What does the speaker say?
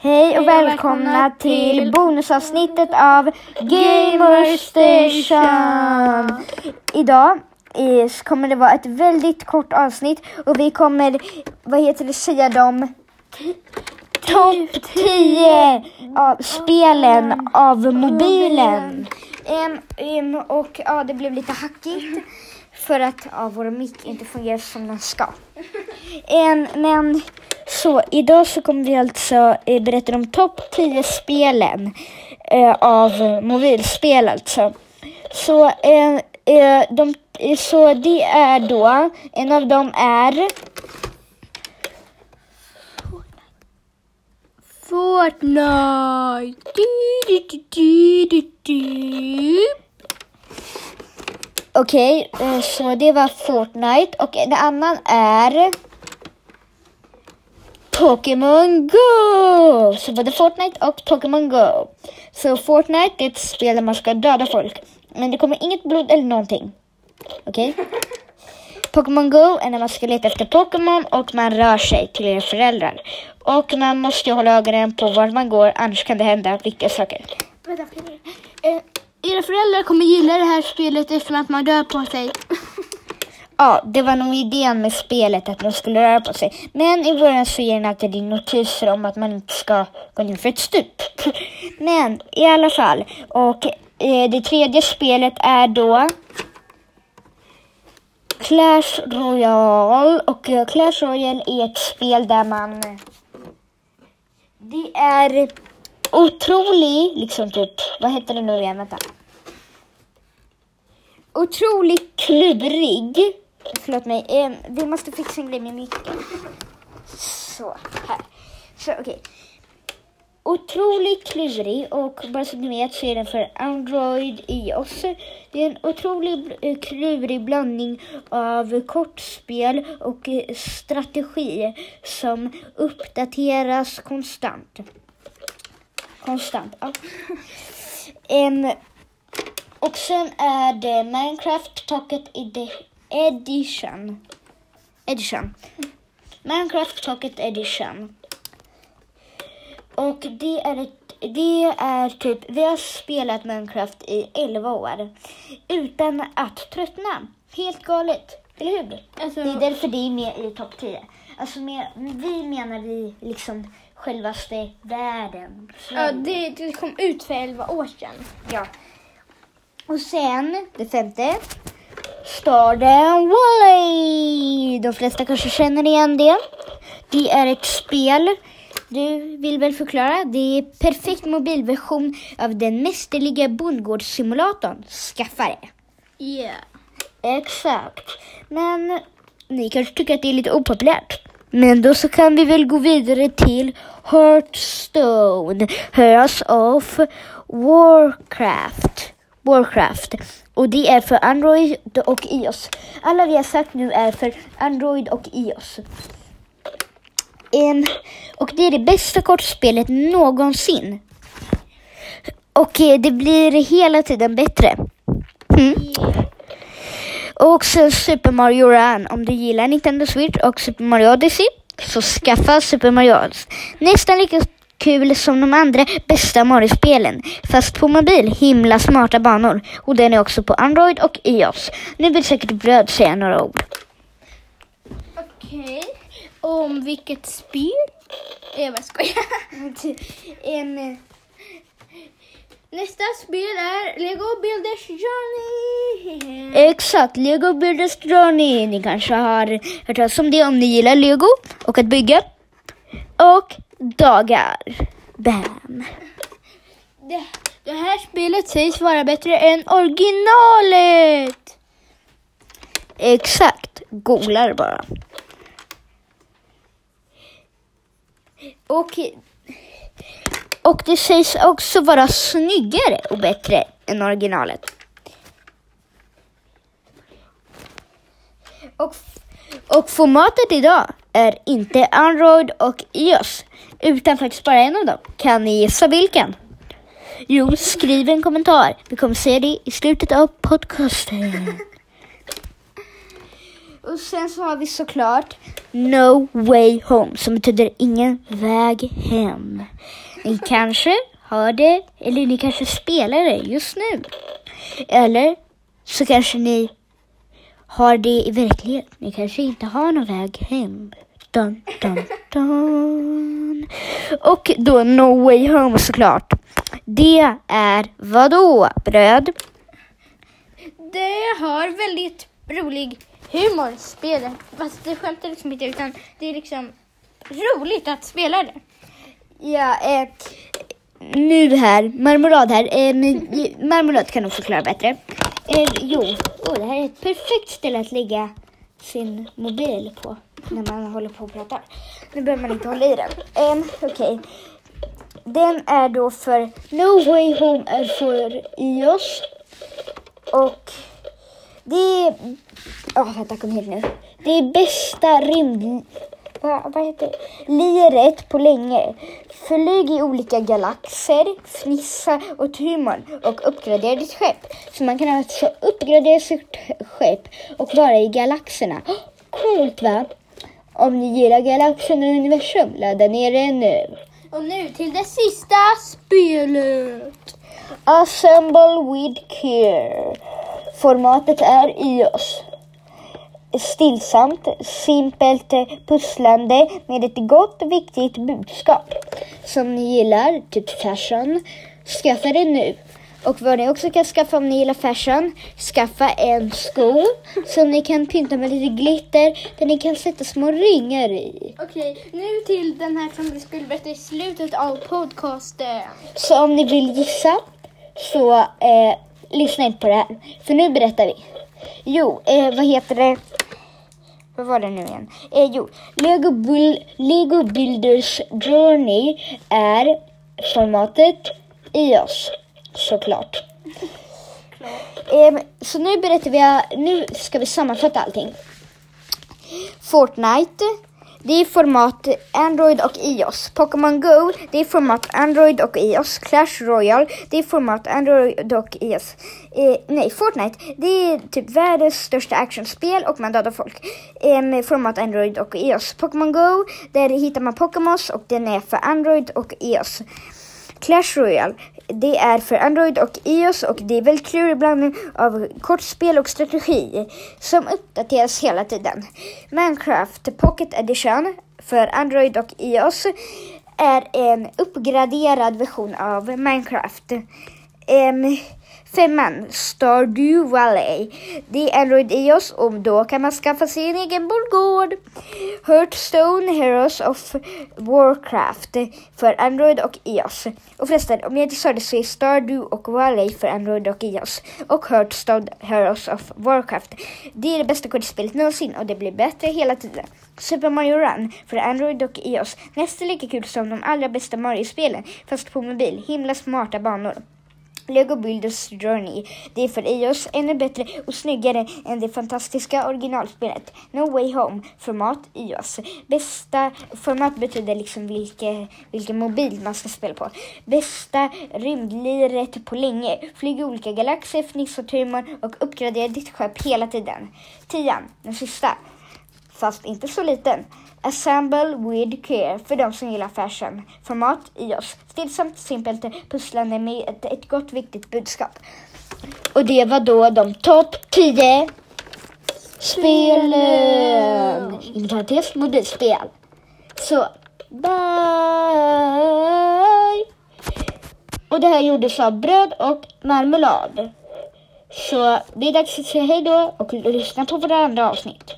Hej och välkomna till bonusavsnittet av Gamer Station. Idag kommer det vara ett väldigt kort avsnitt och vi kommer, vad heter det, säga de topp 10 av spelen av mobilen. Och ja, det blev lite hackigt för att ja, vår mick inte fungerar som den ska. En, men så idag så kommer vi alltså eh, berätta om topp 10 spelen eh, av mobilspel alltså. Så, eh, eh, de, eh, så det är då, en av dem är Fortnite. Du, du, du. Okej, okay, så det var Fortnite och en annan är Pokémon Go! Så både Fortnite och Pokémon Go. Så Fortnite är ett spel där man ska döda folk. Men det kommer inget blod eller någonting. Okej? Pokémon Go är när man ska leta efter Pokémon och man rör sig till era föräldrar. Och man måste ju hålla ögonen på var man går, annars kan det hända viktiga saker. Vänta, era föräldrar kommer gilla det här spelet eftersom att man rör på sig. Ja, det var nog idén med spelet att man skulle röra på sig. Men i början så ger den alltid din notiser om att man inte ska gå ner för ett stup. Men i alla fall. Och eh, det tredje spelet är då Clash Royale. Och eh, Clash Royale är ett spel där man... Det är otrolig, liksom typ, vad heter det nu igen? Vänta. Otroligt klurig. Förlåt mig, eh, vi måste fixa en grej med micken. Så, här. Så okej. Otroligt klurig och bara så ni vet så är den för Android iOS. Det är en otroligt eh, klurig blandning av kortspel och eh, strategi som uppdateras konstant. Konstant, ja. Em, och sen är det Minecraft Pocket Edi- Edition. Edition. Minecraft Pocket Edition. Och det är, ett, det är typ, vi har spelat Minecraft i 11 år utan att tröttna. Helt galet, eller hur? Alltså, Det är därför det är med i topp 10. Alltså med, vi menar vi liksom självaste världen. ja, det, det kom ut för 11 år sedan. Ja. Och sen, det femte. Stardew Valley. De flesta kanske känner igen det. Det är ett spel. Du vill väl förklara? Det är perfekt mobilversion av den mästerliga bondgårdssimulatorn. Skaffa det. Yeah. Exakt. Men ni kanske tycker att det är lite opopulärt. Men då så kan vi väl gå vidare till Hearthstone, Heroes of Warcraft. Warcraft. Och det är för Android och iOS. Alla vi har sagt nu är för Android och iOS. Um, och det är det bästa kortspelet någonsin. Och eh, det blir hela tiden bättre. Mm. Och sen Super Mario Run. Om du gillar Nintendo Switch och Super Mario Odyssey så skaffa Super Mario Odyssey. Nästan lika kul som de andra bästa Mario-spelen. Fast på mobil, himla smarta banor. Och den är också på Android och iOS. Nu vill säkert Bröd säga några ord. Okej. Om vilket spel? Jag bara skojar. En, Nästa spel är Lego Builders Journey. exakt, Lego Builders Journey. Ni kanske har hört talas om det om ni gillar Lego och att bygga. Och dagar. Bam. Det, det här spelet sägs vara bättre än originalet. Exakt, googlar bara. Och, och det sägs också vara snyggare och bättre än originalet. Och, och formatet idag är inte Android och iOS, utan faktiskt bara en av dem. Kan ni gissa vilken? Jo, skriv en kommentar. Vi kommer se det i slutet av podcasten. Och sen så har vi såklart No Way Home som betyder ingen väg hem. Ni kanske har det eller ni kanske spelar det just nu. Eller så kanske ni har det i verklighet. Ni kanske inte har någon väg hem. Dun, dun, dun. Och då No Way Home såklart. Det är vad då? Bröd? Det har väldigt rolig humor, spelet. Fast det skämtar liksom inte utan det är liksom roligt att spela det. Ja, eh, nu här, marmelad här. Eh, marmelad kan nog förklara bättre. Eh, jo, oh, det här är ett perfekt ställe att lägga sin mobil på när man håller på och pratar. Nu behöver man inte hålla i den. Eh, Okej. Den är då för No Way Home är för iOS. Och det är... Oh, vänta, kom hit nu. Det är bästa rymd... Vad, heter det? Liret på länge. Flyg i olika galaxer, fnissa åt humorn och uppgradera ditt skepp. Så man kan alltså uppgradera sitt skepp och vara i galaxerna. Coolt va? Om ni gillar galaxen och universum, ladda ner den nu. Och nu till det sista spelet. Assemble with care. Formatet är iOS. Stillsamt, simpelt pusslande med ett gott och viktigt budskap. Som ni gillar, typ fashion, skaffa det nu. Och vad ni också kan skaffa om ni gillar fashion, skaffa en sko som ni kan pynta med lite glitter, där ni kan sätta små ringar i. Okej, nu till den här som vi skulle berätta i slutet av podcasten. Så om ni vill gissa så eh, lyssna inte på det här. För nu berättar vi. Jo, eh, vad heter det? Vad var det nu igen? Eh, jo, Lego, Bull, Lego Builders Journey är formatet iOS. Såklart. Eh, så nu berättar vi, nu ska vi sammanfatta allting. Fortnite, det är format Android och iOS. Pokémon Go, det är format Android och iOS. Clash Royale, det är format Android och iOS. Eh, nej, Fortnite, det är typ världens största actionspel och man dödar folk. Eh, med format Android och iOS. Pokémon Go, där hittar man Pokémons och den är för Android och iOS. Clash Royale, det är för Android och iOS och det är väldigt klurig blandning av kortspel och strategi som uppdateras hela tiden. Minecraft Pocket Edition för Android och iOS är en uppgraderad version av Minecraft. Em, femman, Stardew Valley. Det är Android iOS och då kan man skaffa sin egen bondgård. Hearthstone Heroes of Warcraft för Android och iOS. Och förresten, om jag inte sa det så är Stardew och Valley för Android och iOS. Och Hearthstone Heroes of Warcraft. Det är det bästa kortspelet någonsin och det blir bättre hela tiden. Super Mario Run för Android och iOS. Nästan lika kul som de allra bästa Mario-spelen fast på mobil. Himla smarta banor. Lego Builders Journey. Det är för iOS ännu bättre och snyggare än det fantastiska originalspelet. No Way Home, format iOS. Bästa format betyder liksom vilke, vilken mobil man ska spela på. Bästa rymdliret på länge. Flyg i olika galaxer, fniss åt humorn och uppgradera ditt skepp hela tiden. Tian, den sista. Fast inte så liten. Assemble with care för de som gillar fashion. Format iOS. Stillsamt, simpelt, pusslande med ett, ett gott viktigt budskap. Och det var då de topp 10 spelen. Inom parentes mobilspel. Så, bye! Och det här gjordes av bröd och marmelad. Så det är dags att säga hej då och lyssna på våra andra avsnitt.